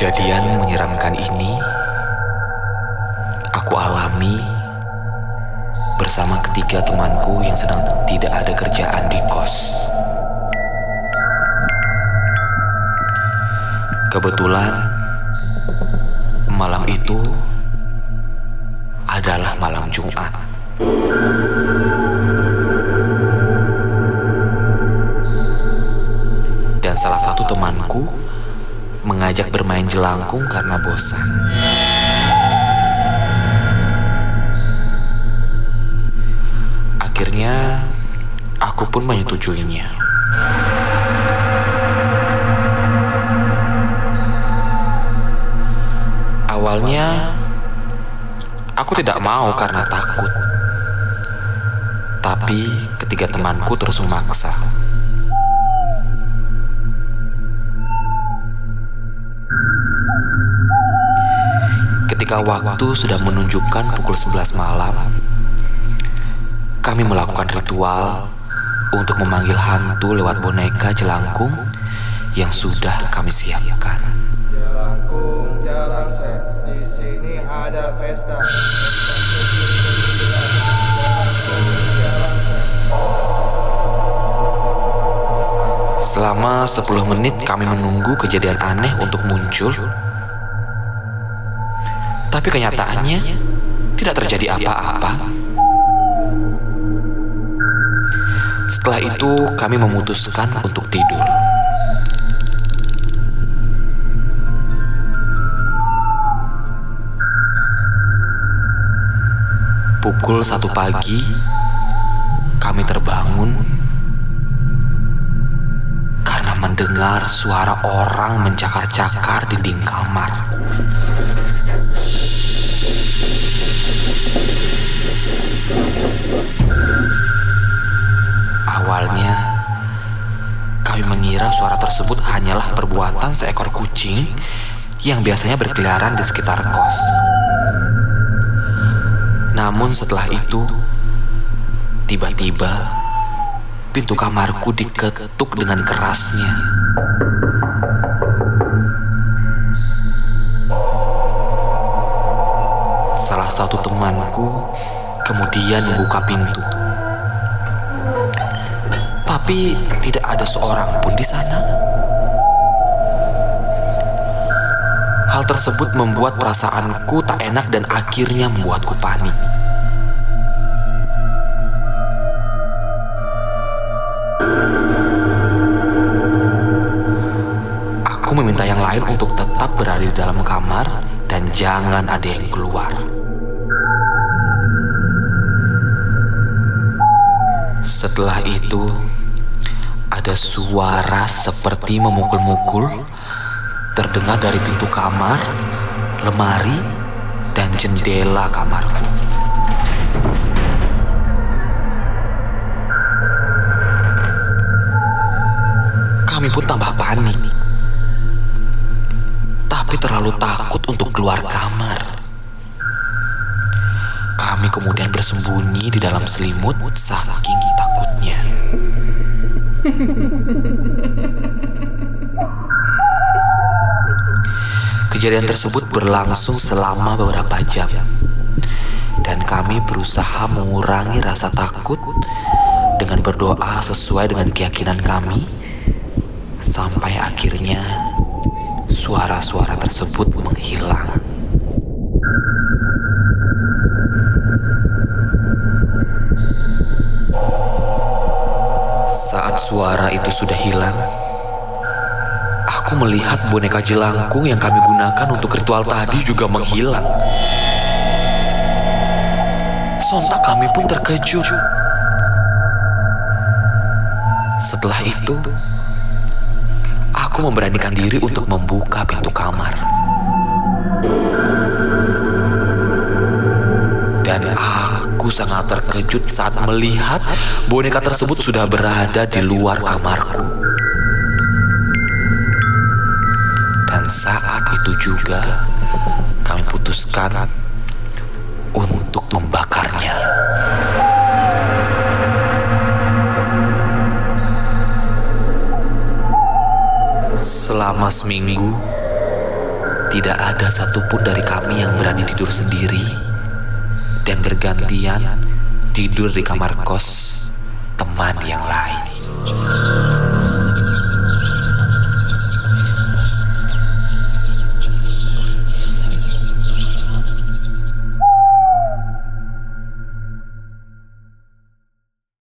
Kejadian menyeramkan ini aku alami bersama ketiga temanku yang sedang tidak ada kerjaan di kos. Kebetulan malam itu adalah malam Jumat. Mengajak bermain jelangkung karena bosan. Akhirnya, aku pun menyetujuinya. Awalnya, aku tidak mau karena takut. Tapi ketiga temanku terus memaksa. Ketika waktu sudah menunjukkan pukul 11 malam, kami melakukan ritual untuk memanggil hantu lewat boneka jelangkung yang sudah kami siapkan. Jelangkung jalan set, di sini ada pesta. Selama 10 menit kami menunggu kejadian aneh untuk muncul. Tapi kenyataannya tidak terjadi apa-apa. Setelah itu kami memutuskan untuk tidur. Pukul satu pagi, kami terbangun karena mendengar suara orang mencakar-cakar dinding kamar. Suara tersebut hanyalah perbuatan seekor kucing yang biasanya berkeliaran di sekitar kos. Namun setelah itu, tiba-tiba pintu kamarku diketuk dengan kerasnya. Salah satu temanku kemudian membuka pintu. Tapi tidak ada seorang pun di sana. Hal tersebut membuat perasaanku tak enak dan akhirnya membuatku panik. Aku meminta yang lain untuk tetap berada di dalam kamar dan jangan ada yang keluar. Setelah itu, ada suara seperti memukul-mukul terdengar dari pintu kamar, lemari, dan jendela kamarku. Kami pun tambah panik. Tapi terlalu takut untuk keluar kamar. Kami kemudian bersembunyi di dalam selimut saking takutnya. Kejadian tersebut berlangsung selama beberapa jam. Dan kami berusaha mengurangi rasa takut dengan berdoa sesuai dengan keyakinan kami sampai akhirnya suara-suara tersebut menghilang. Sudah hilang, aku melihat boneka jelangkung yang kami gunakan untuk ritual tadi juga menghilang. Sontak kami pun terkejut. Setelah itu, aku memberanikan diri untuk membuka pintu kamar. Sangat terkejut saat melihat boneka tersebut sudah berada di luar kamarku. Dan saat itu juga kami putuskan untuk membakarnya. Selama seminggu, tidak ada satupun dari kami yang berani tidur sendiri dan bergantian tidur di kamar kos teman yang lain.